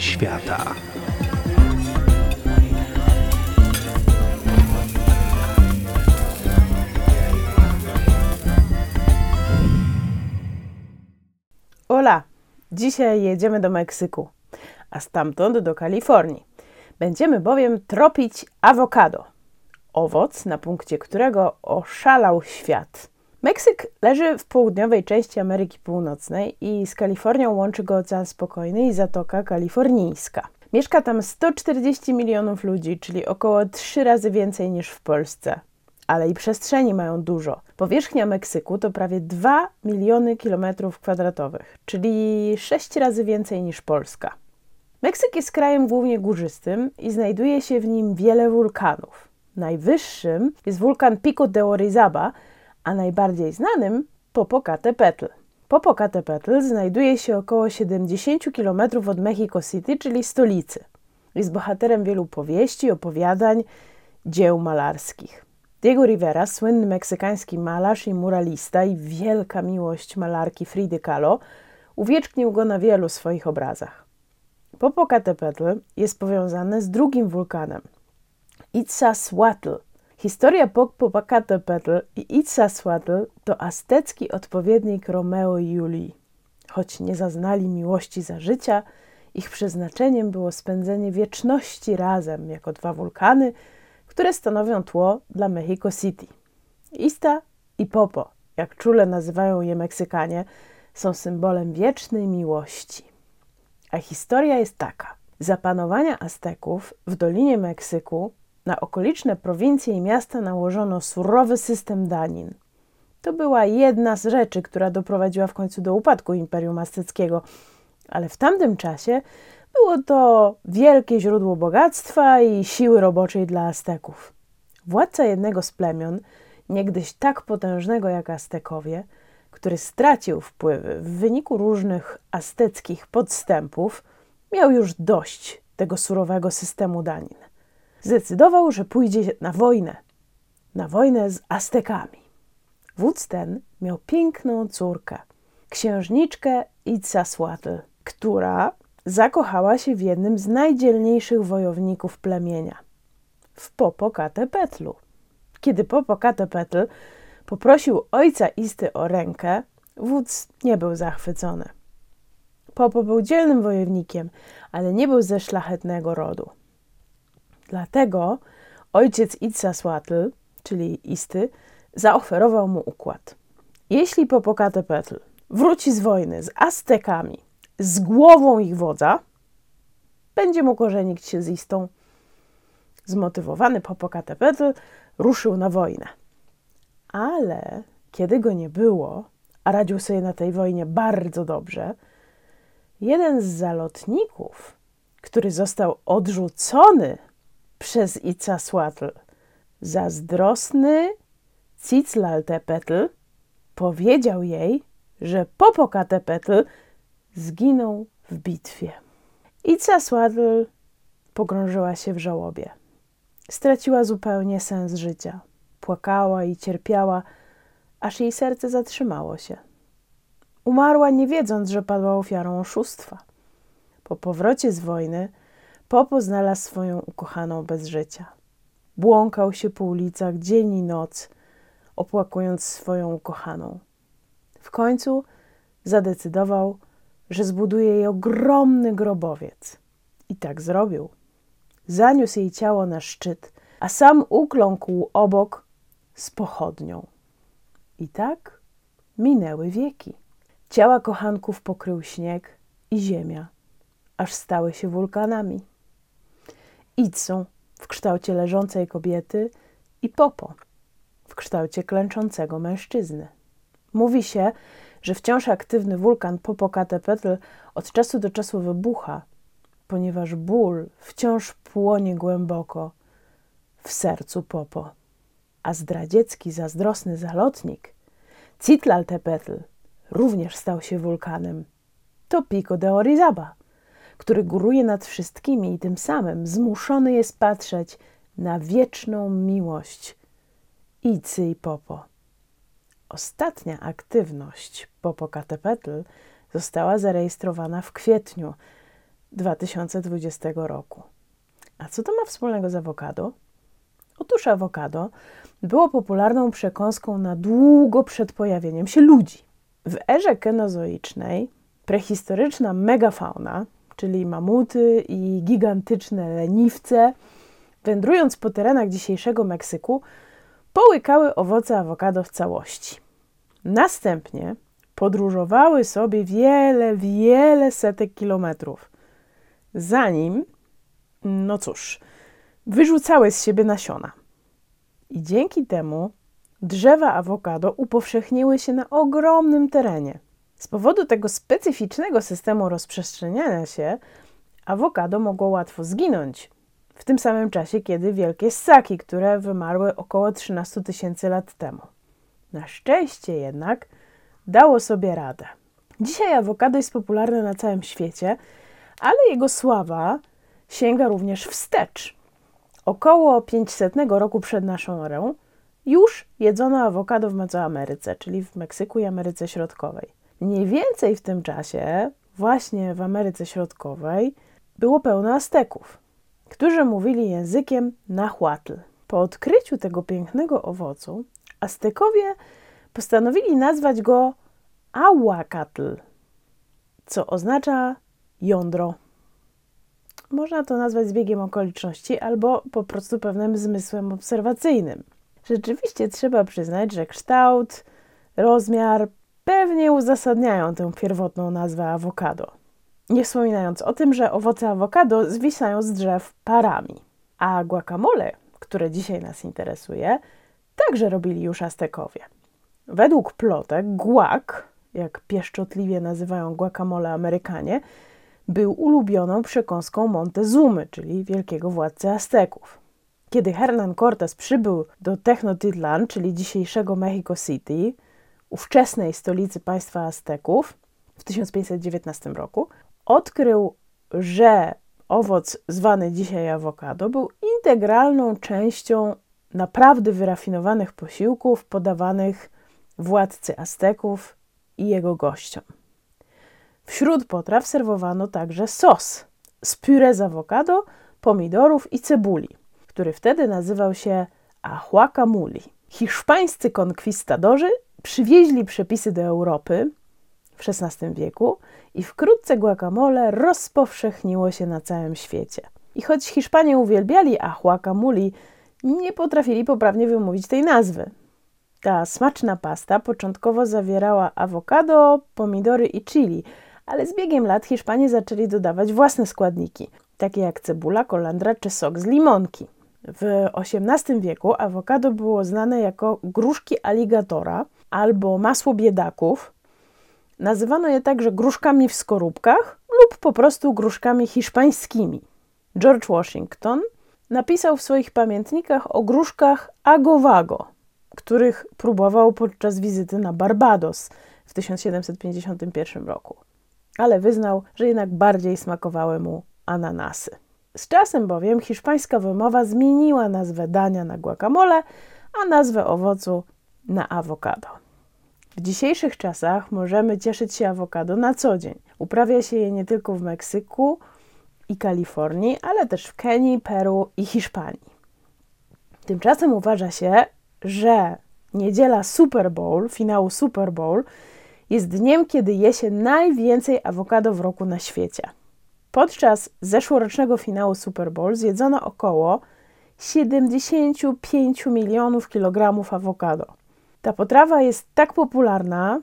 świata. Ola! Dzisiaj jedziemy do Meksyku, a stamtąd do Kalifornii. Będziemy bowiem tropić awokado, owoc, na punkcie którego oszalał świat. Meksyk leży w południowej części Ameryki Północnej i z Kalifornią łączy go Ocean Spokojny i Zatoka Kalifornijska. Mieszka tam 140 milionów ludzi, czyli około 3 razy więcej niż w Polsce. Ale i przestrzeni mają dużo. Powierzchnia Meksyku to prawie 2 miliony kilometrów kwadratowych, czyli 6 razy więcej niż Polska. Meksyk jest krajem głównie górzystym i znajduje się w nim wiele wulkanów. Najwyższym jest wulkan Pico de Orizaba, a najbardziej znanym Popocatépetl. Popocatépetl znajduje się około 70 km od Mexico City, czyli stolicy. Jest bohaterem wielu powieści, opowiadań, dzieł malarskich. Diego Rivera, słynny meksykański malarz i muralista i wielka miłość malarki Fridy Kahlo, uwiecznił go na wielu swoich obrazach. Popocatépetl jest powiązane z drugim wulkanem, Itzasłatl. Historia Popocatépetl i Itzasłatl to aztecki odpowiednik Romeo i Julii. Choć nie zaznali miłości za życia, ich przeznaczeniem było spędzenie wieczności razem jako dwa wulkany, które stanowią tło dla Mexico City. Ista i Popo, jak czule nazywają je Meksykanie, są symbolem wiecznej miłości. A historia jest taka. Za panowania Azteków w Dolinie Meksyku na okoliczne prowincje i miasta nałożono surowy system danin. To była jedna z rzeczy, która doprowadziła w końcu do upadku Imperium Azteckiego, ale w tamtym czasie było to wielkie źródło bogactwa i siły roboczej dla Azteków. Władca jednego z plemion, niegdyś tak potężnego jak Aztekowie, który stracił wpływy w wyniku różnych azteckich podstępów, miał już dość tego surowego systemu danin. Zdecydował, że pójdzie na wojnę, na wojnę z Aztekami. Wódz ten miał piękną córkę, księżniczkę Itzasłatl, która zakochała się w jednym z najdzielniejszych wojowników plemienia, w Popocatépetlu. Kiedy Popocatépetl poprosił ojca Isty o rękę, wódz nie był zachwycony. Popo był dzielnym wojownikiem, ale nie był ze szlachetnego rodu. Dlatego ojciec Itzasłatl, czyli Isty, zaoferował mu układ. Jeśli Popocatépetl wróci z wojny z Aztekami, z głową ich wodza, będzie mógł ożenić się z Istą. Zmotywowany Popocatépetl ruszył na wojnę. Ale kiedy go nie było, a radził sobie na tej wojnie bardzo dobrze, jeden z zalotników, który został odrzucony przez Icasłatl, zazdrosny Ciclaltepetl, powiedział jej, że Popocatépetl zginął w bitwie. Icasłatl pogrążyła się w żałobie. Straciła zupełnie sens życia. Płakała i cierpiała, aż jej serce zatrzymało się. Umarła nie wiedząc, że padła ofiarą oszustwa. Po powrocie z wojny Popo znalazł swoją ukochaną bez życia. Błąkał się po ulicach dzień i noc, opłakując swoją ukochaną. W końcu zadecydował, że zbuduje jej ogromny grobowiec. I tak zrobił. Zaniósł jej ciało na szczyt, a sam ukląkł obok z pochodnią. I tak minęły wieki. Ciała kochanków pokrył śnieg i ziemia, aż stały się wulkanami. Idsą w kształcie leżącej kobiety i Popo w kształcie klęczącego mężczyzny. Mówi się, że wciąż aktywny wulkan Popocatépetl od czasu do czasu wybucha, ponieważ ból wciąż płonie głęboko w sercu Popo. A zdradziecki, zazdrosny zalotnik Citlaltepetl również stał się wulkanem. To Pico de Orizaba, który góruje nad wszystkimi i tym samym zmuszony jest patrzeć na wieczną miłość Icy i Popo. Ostatnia aktywność Popocatépetl została zarejestrowana w kwietniu, 2020 roku. A co to ma wspólnego z awokado? Otóż awokado było popularną przekąską na długo przed pojawieniem się ludzi. W erze kenozoicznej prehistoryczna megafauna, czyli mamuty i gigantyczne leniwce, wędrując po terenach dzisiejszego Meksyku, połykały owoce awokado w całości. Następnie podróżowały sobie wiele, wiele setek kilometrów, zanim, no cóż, wyrzucały z siebie nasiona. I dzięki temu drzewa awokado upowszechniły się na ogromnym terenie. Z powodu tego specyficznego systemu rozprzestrzeniania się, awokado mogło łatwo zginąć. W tym samym czasie, kiedy wielkie ssaki, które wymarły około 13 tysięcy lat temu. Na szczęście jednak dało sobie radę. Dzisiaj awokado jest popularne na całym świecie, ale jego sława sięga również wstecz. Około 500 roku przed naszą erą już jedzono awokado w Mezoameryce, czyli w Meksyku i Ameryce Środkowej. Mniej więcej w tym czasie, właśnie w Ameryce Środkowej, było pełno Azteków, którzy mówili językiem nahuatl. Po odkryciu tego pięknego owocu, Aztekowie postanowili nazwać go ahuacatl, co oznacza jądro. Można to nazwać zbiegiem okoliczności albo po prostu pewnym zmysłem obserwacyjnym. Rzeczywiście trzeba przyznać, że kształt, rozmiar pewnie uzasadniają tę pierwotną nazwę awokado. Nie wspominając o tym, że owoce awokado zwisają z drzew parami. A guacamole, które dzisiaj nas interesuje, także robili już Aztekowie. Według plotek guac, jak pieszczotliwie nazywają guacamole Amerykanie, był ulubioną przekąską Montezumy, czyli wielkiego władcy Azteków. Kiedy Hernán Cortés przybył do Tenochtitlan, czyli dzisiejszego Mexico City, ówczesnej stolicy państwa Azteków, w 1519 roku, odkrył, że owoc zwany dzisiaj awokado był integralną częścią naprawdę wyrafinowanych posiłków podawanych władcy Azteków i jego gościom. Wśród potraw serwowano także sos z puree z awokado, pomidorów i cebuli, który wtedy nazywał się ahuacamuli. Hiszpańscy konkwistadorzy przywieźli przepisy do Europy w XVI wieku i wkrótce guacamole rozpowszechniło się na całym świecie. I choć Hiszpanie uwielbiali ahuacamuli, nie potrafili poprawnie wymówić tej nazwy. Ta smaczna pasta początkowo zawierała awokado, pomidory i chili, ale z biegiem lat Hiszpanie zaczęli dodawać własne składniki, takie jak cebula, kolendra czy sok z limonki. W XVIII wieku awokado było znane jako gruszki aligatora albo masło biedaków. Nazywano je także gruszkami w skorupkach lub po prostu gruszkami hiszpańskimi. George Washington napisał w swoich pamiętnikach o gruszkach agowago, których próbował podczas wizyty na Barbados w 1751 roku, ale wyznał, że jednak bardziej smakowały mu ananasy. Z czasem bowiem hiszpańska wymowa zmieniła nazwę dania na guacamole, a nazwę owocu na awokado. W dzisiejszych czasach możemy cieszyć się awokado na co dzień. Uprawia się je nie tylko w Meksyku i Kalifornii, ale też w Kenii, Peru i Hiszpanii. Tymczasem uważa się, że niedziela Super Bowl, finału Super Bowl, jest dniem, kiedy je się najwięcej awokado w roku na świecie. Podczas zeszłorocznego finału Super Bowl zjedzono około 75 milionów kilogramów awokado. Ta potrawa jest tak popularna,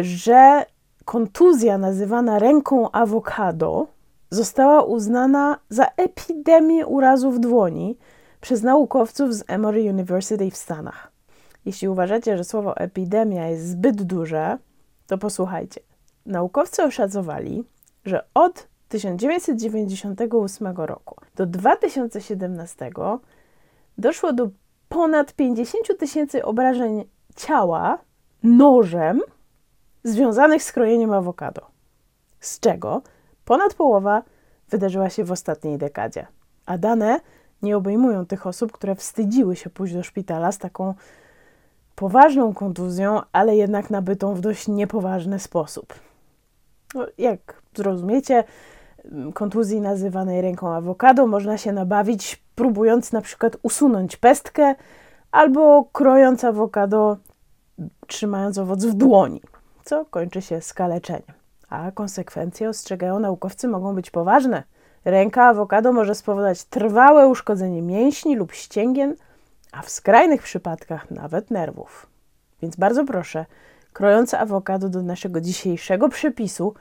że kontuzja nazywana ręką awokado została uznana za epidemię urazów dłoni przez naukowców z Emory University w Stanach. Jeśli uważacie, że słowo epidemia jest zbyt duże, to posłuchajcie. Naukowcy oszacowali, że od 1998 roku do 2017 doszło do ponad 50 tysięcy obrażeń ciała nożem związanych z krojeniem awokado, z czego ponad połowa wydarzyła się w ostatniej dekadzie. A dane nie obejmują tych osób, które wstydziły się pójść do szpitala z taką poważną kontuzją, ale jednak nabytą w dość niepoważny sposób. No, jak zrozumiecie, kontuzji nazywanej ręką awokado można się nabawić, próbując na przykład usunąć pestkę albo krojąc awokado, trzymając owoc w dłoni, co kończy się skaleczeniem. A konsekwencje, ostrzegają naukowcy, mogą być poważne. Ręka awokado może spowodować trwałe uszkodzenie mięśni lub ścięgien, a w skrajnych przypadkach nawet nerwów. Więc bardzo proszę, krojąc awokado do naszego dzisiejszego przepisu,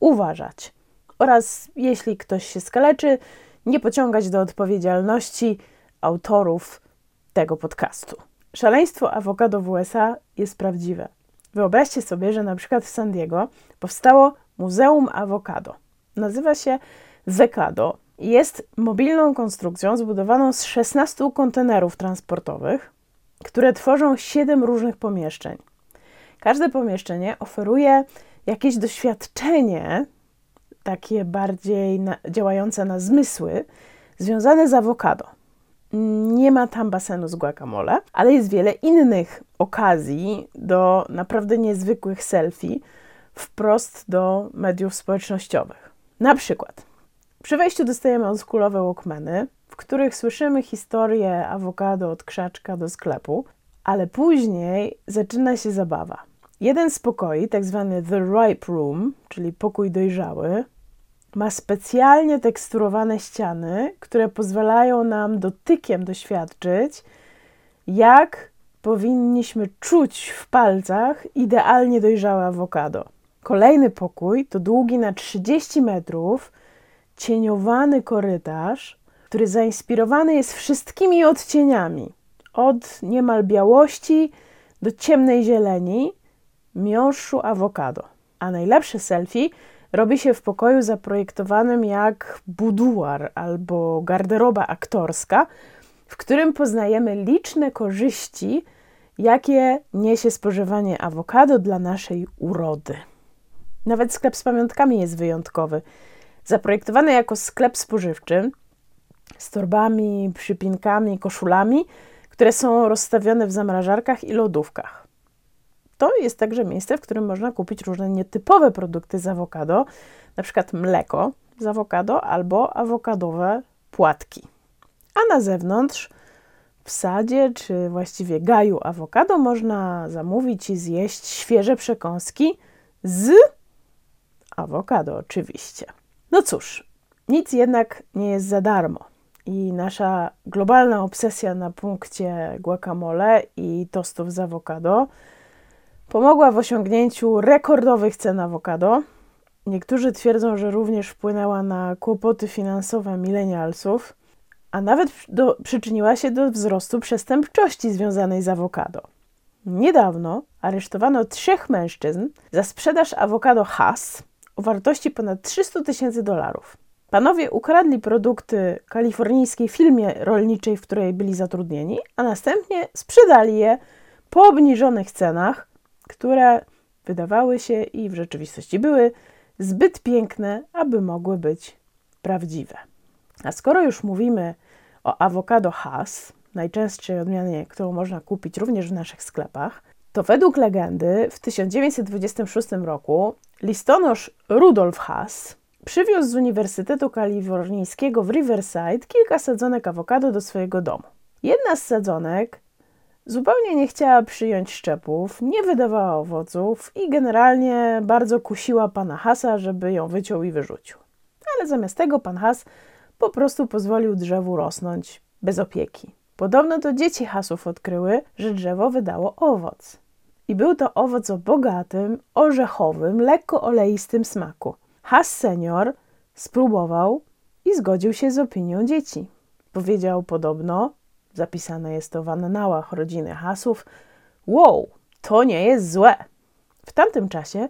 uważać. Oraz jeśli ktoś się skaleczy, nie pociągać do odpowiedzialności autorów tego podcastu. Szaleństwo awokado w USA jest prawdziwe. Wyobraźcie sobie, że na przykład w San Diego powstało Muzeum Awokado. Nazywa się Zekado. Jest mobilną konstrukcją zbudowaną z 16 kontenerów transportowych, które tworzą 7 różnych pomieszczeń. Każde pomieszczenie oferuje jakieś doświadczenie, takie bardziej na, działające na zmysły, związane z awokado. Nie ma tam basenu z guacamole, ale jest wiele innych okazji do naprawdę niezwykłych selfie wprost do mediów społecznościowych. Na przykład przy wejściu dostajemy oldschoolowe walkmany, w których słyszymy historię awokado od krzaczka do sklepu, ale później zaczyna się zabawa. Jeden z pokoi, tak zwany The Ripe Room, czyli pokój dojrzały, ma specjalnie teksturowane ściany, które pozwalają nam dotykiem doświadczyć, jak powinniśmy czuć w palcach idealnie dojrzałe awokado. Kolejny pokój to długi na 30 metrów, cieniowany korytarz, który zainspirowany jest wszystkimi odcieniami, od niemal białości do ciemnej zieleni, miąższu awokado. A najlepsze selfie robi się w pokoju zaprojektowanym jak buduar albo garderoba aktorska, w którym poznajemy liczne korzyści, jakie niesie spożywanie awokado dla naszej urody. Nawet sklep z pamiątkami jest wyjątkowy. Zaprojektowany jako sklep spożywczy z torbami, przypinkami, koszulami, które są rozstawione w zamrażarkach i lodówkach. To jest także miejsce, w którym można kupić różne nietypowe produkty z awokado, na przykład mleko z awokado albo awokadowe płatki. A na zewnątrz, w sadzie czy właściwie gaju awokado, można zamówić i zjeść świeże przekąski z awokado, oczywiście. No cóż, nic jednak nie jest za darmo. I nasza globalna obsesja na punkcie guacamole i tostów z awokado pomogła w osiągnięciu rekordowych cen awokado. Niektórzy twierdzą, że również wpłynęła na kłopoty finansowe milenialsów, a nawet do, przyczyniła się do wzrostu przestępczości związanej z awokado. Niedawno aresztowano trzech mężczyzn za sprzedaż awokado Hass o wartości ponad 300 tysięcy dolarów. Panowie ukradli produkty kalifornijskiej firmie rolniczej, w której byli zatrudnieni, a następnie sprzedali je po obniżonych cenach, które wydawały się i w rzeczywistości były zbyt piękne, aby mogły być prawdziwe. A skoro już mówimy o awokado Hass, najczęstszej odmianie, którą można kupić również w naszych sklepach, to według legendy w 1926 roku listonosz Rudolf Haas przywiózł z Uniwersytetu Kalifornijskiego w Riverside kilka sadzonek awokado do swojego domu. Jedna z sadzonek zupełnie nie chciała przyjąć szczepów, nie wydawała owoców i generalnie bardzo kusiła pana Hasa, żeby ją wyciął i wyrzucił. Ale zamiast tego pan Has po prostu pozwolił drzewu rosnąć bez opieki. Podobno to dzieci hasów odkryły, że drzewo wydało owoc. I był to owoc o bogatym, orzechowym, lekko oleistym smaku. Has senior spróbował i zgodził się z opinią dzieci. Powiedział podobno, zapisane jest to w annałach rodziny Hasów, wow, to nie jest złe. W tamtym czasie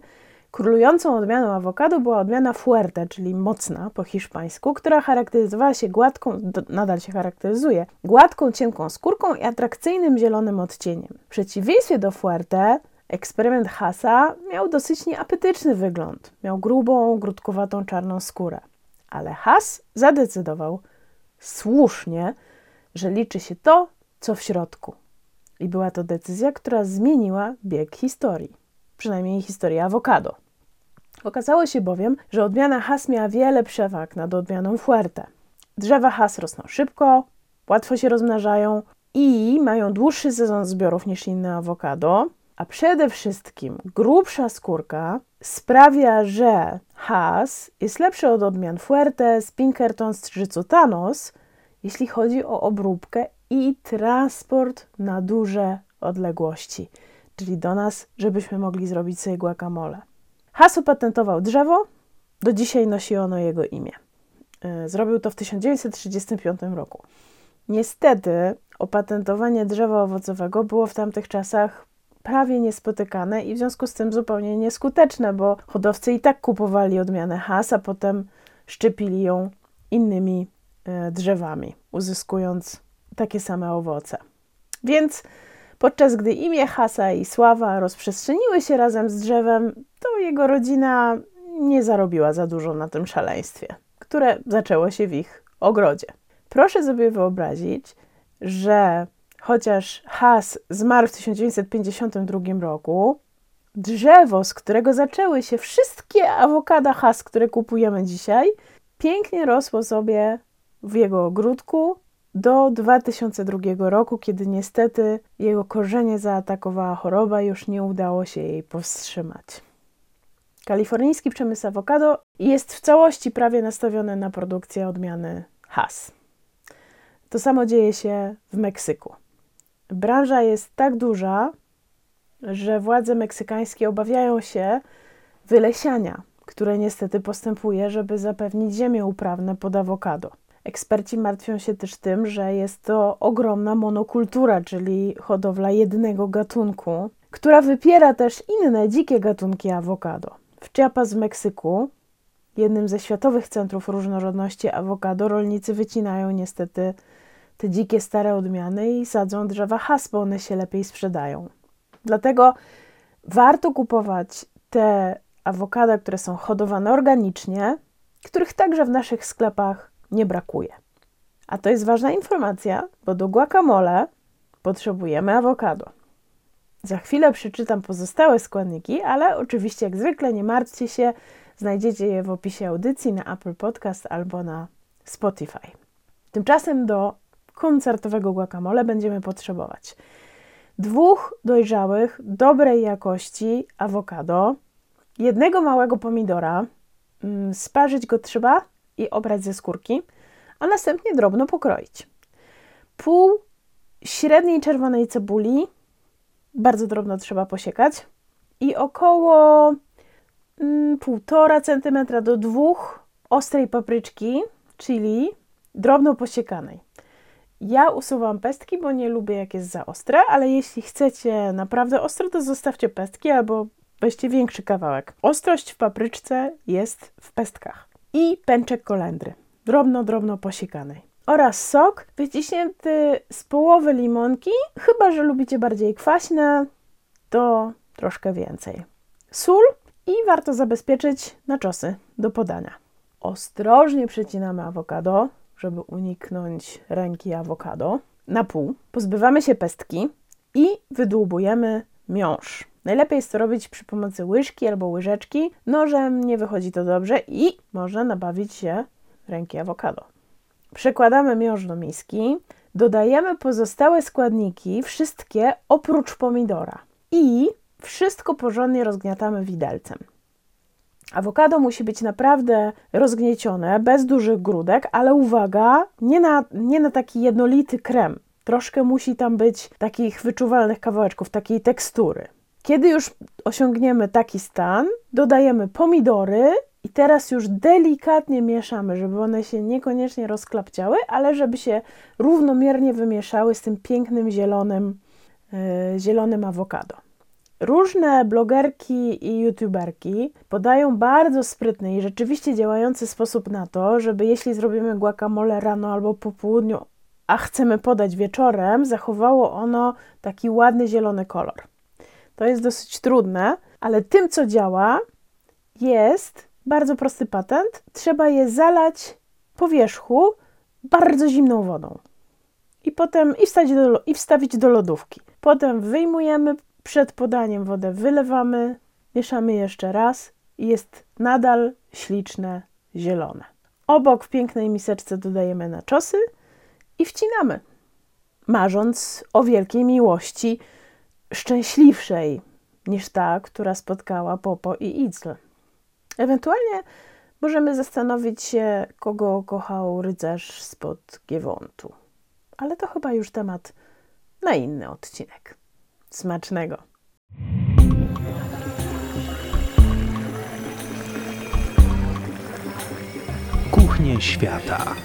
Królującą odmianą awokado była odmiana fuerte, czyli mocna po hiszpańsku, która charakteryzowała się gładką, nadal się charakteryzuje, gładką, cienką skórką i atrakcyjnym zielonym odcieniem. W przeciwieństwie do fuerte, eksperyment Hasa miał dosyć nieapetyczny wygląd. Miał grubą, grudkowatą czarną skórę. Ale Has zadecydował słusznie, że liczy się to, co w środku. I była to decyzja, która zmieniła bieg historii przynajmniej historię awokado. Okazało się bowiem, że odmiana has miała wiele przewag nad odmianą fuerte. Drzewa has rosną szybko, łatwo się rozmnażają i mają dłuższy sezon zbiorów niż inne awokado, a przede wszystkim grubsza skórka sprawia, że has jest lepszy od odmian Fuertes, Pinkertons czy Cutanos, jeśli chodzi o obróbkę i transport na duże odległości, czyli do nas, żebyśmy mogli zrobić sobie guacamole. Has opatentował drzewo, do dzisiaj nosi ono jego imię. E, zrobił to w 1935 roku. Niestety opatentowanie drzewa owocowego było w tamtych czasach prawie niespotykane i w związku z tym zupełnie nieskuteczne, bo hodowcy i tak kupowali odmianę has, a potem szczepili ją innymi drzewami, uzyskując takie same owoce. Więc podczas gdy imię Hasa i sława rozprzestrzeniły się razem z drzewem, to jego rodzina nie zarobiła za dużo na tym szaleństwie, które zaczęło się w ich ogrodzie. Proszę sobie wyobrazić, że chociaż Haas zmarł w 1952 roku, drzewo, z którego zaczęły się wszystkie awokada Haas, które kupujemy dzisiaj, pięknie rosło sobie w jego ogródku do 2002 roku, kiedy niestety jego korzenie zaatakowała choroba i już nie udało się jej powstrzymać. Kalifornijski przemysł awokado jest w całości prawie nastawiony na produkcję odmiany Haas. To samo dzieje się w Meksyku. Branża jest tak duża, że władze meksykańskie obawiają się wylesiania, które niestety postępuje, żeby zapewnić ziemię uprawne pod awokado. Eksperci martwią się też tym, że jest to ogromna monokultura, czyli hodowla jednego gatunku, która wypiera też inne dzikie gatunki awokado. W Chiapas w Meksyku, jednym ze światowych centrów różnorodności awokado, rolnicy wycinają niestety te dzikie stare odmiany i sadzą drzewa has, bo one się lepiej sprzedają. Dlatego warto kupować te awokada, które są hodowane organicznie, których także w naszych sklepach nie brakuje. A to jest ważna informacja, bo do guacamole potrzebujemy awokado. Za chwilę przeczytam pozostałe składniki, ale oczywiście jak zwykle nie martwcie się, znajdziecie je w opisie audycji na Apple Podcast albo na Spotify. Tymczasem do koncertowego guacamole będziemy potrzebować dwóch dojrzałych, dobrej jakości awokado, jednego małego pomidora, mm, sparzyć go trzeba i obrać ze skórki, a następnie drobno pokroić. Pół średniej czerwonej cebuli, bardzo drobno trzeba posiekać i około 1,5 mm, cm do 2 ostrej papryczki, czyli drobno posiekanej. Ja usuwam pestki, bo nie lubię jak jest za ostre, ale jeśli chcecie naprawdę ostre, to zostawcie pestki albo weźcie większy kawałek. Ostrość w papryczce jest w pestkach. I pęczek kolendry, drobno, drobno posiekanej. Oraz sok wyciśnięty z połowy limonki, chyba że lubicie bardziej kwaśne, to troszkę więcej. Sól i warto zabezpieczyć na czosy do podania. Ostrożnie przecinamy awokado, żeby uniknąć ręki awokado, na pół. Pozbywamy się pestki i wydłubujemy miąższ. Najlepiej jest to robić przy pomocy łyżki albo łyżeczki. Nożem nie wychodzi to dobrze i można nabawić się ręki awokado. Przekładamy miąższ do miski, dodajemy pozostałe składniki, wszystkie oprócz pomidora i wszystko porządnie rozgniatamy widelcem. Awokado musi być naprawdę rozgniecione, bez dużych grudek, ale uwaga, nie na, nie na taki jednolity krem. Troszkę musi tam być takich wyczuwalnych kawałeczków, takiej tekstury. Kiedy już osiągniemy taki stan, dodajemy pomidory i teraz już delikatnie mieszamy, żeby one się niekoniecznie rozklapciały, ale żeby się równomiernie wymieszały z tym pięknym zielonym, yy, zielonym awokado. Różne blogerki i youtuberki podają bardzo sprytny i rzeczywiście działający sposób na to, żeby jeśli zrobimy guacamole rano albo po południu, a chcemy podać wieczorem, zachowało ono taki ładny zielony kolor. To jest dosyć trudne, ale tym, co działa, jest bardzo prosty patent. Trzeba je zalać po wierzchu bardzo zimną wodą. I potem i wstawić do, i wstawić do lodówki. Potem wyjmujemy, przed podaniem wodę wylewamy, mieszamy jeszcze raz i jest nadal śliczne, zielone. Obok w pięknej miseczce dodajemy naczosy i wcinamy, marząc o wielkiej miłości, szczęśliwszej niż ta, która spotkała Popo i Idzl. Ewentualnie możemy zastanowić się, kogo kochał rycerz spod Giewontu. Ale to chyba już temat na inny odcinek. Smacznego! Kuchnie świata.